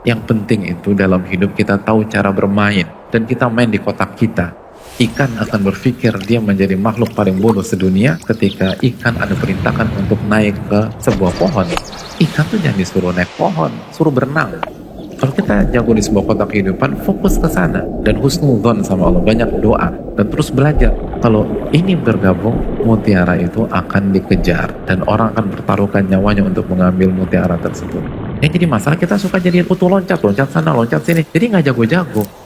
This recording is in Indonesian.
Yang penting itu dalam hidup kita tahu cara bermain dan kita main di kotak kita. Ikan akan berpikir dia menjadi makhluk paling bodoh sedunia ketika ikan ada perintahkan untuk naik ke sebuah pohon. Ikan tuh jangan disuruh naik pohon, suruh berenang. Kalau kita jago di sebuah kotak kehidupan, fokus ke sana dan husnudon sama Allah, banyak doa dan terus belajar. Kalau ini bergabung, mutiara itu akan dikejar dan orang akan bertaruhkan nyawanya untuk mengambil mutiara tersebut. Yang jadi masalah kita suka jadi utuh loncat, loncat sana, loncat sini. Jadi nggak jago-jago.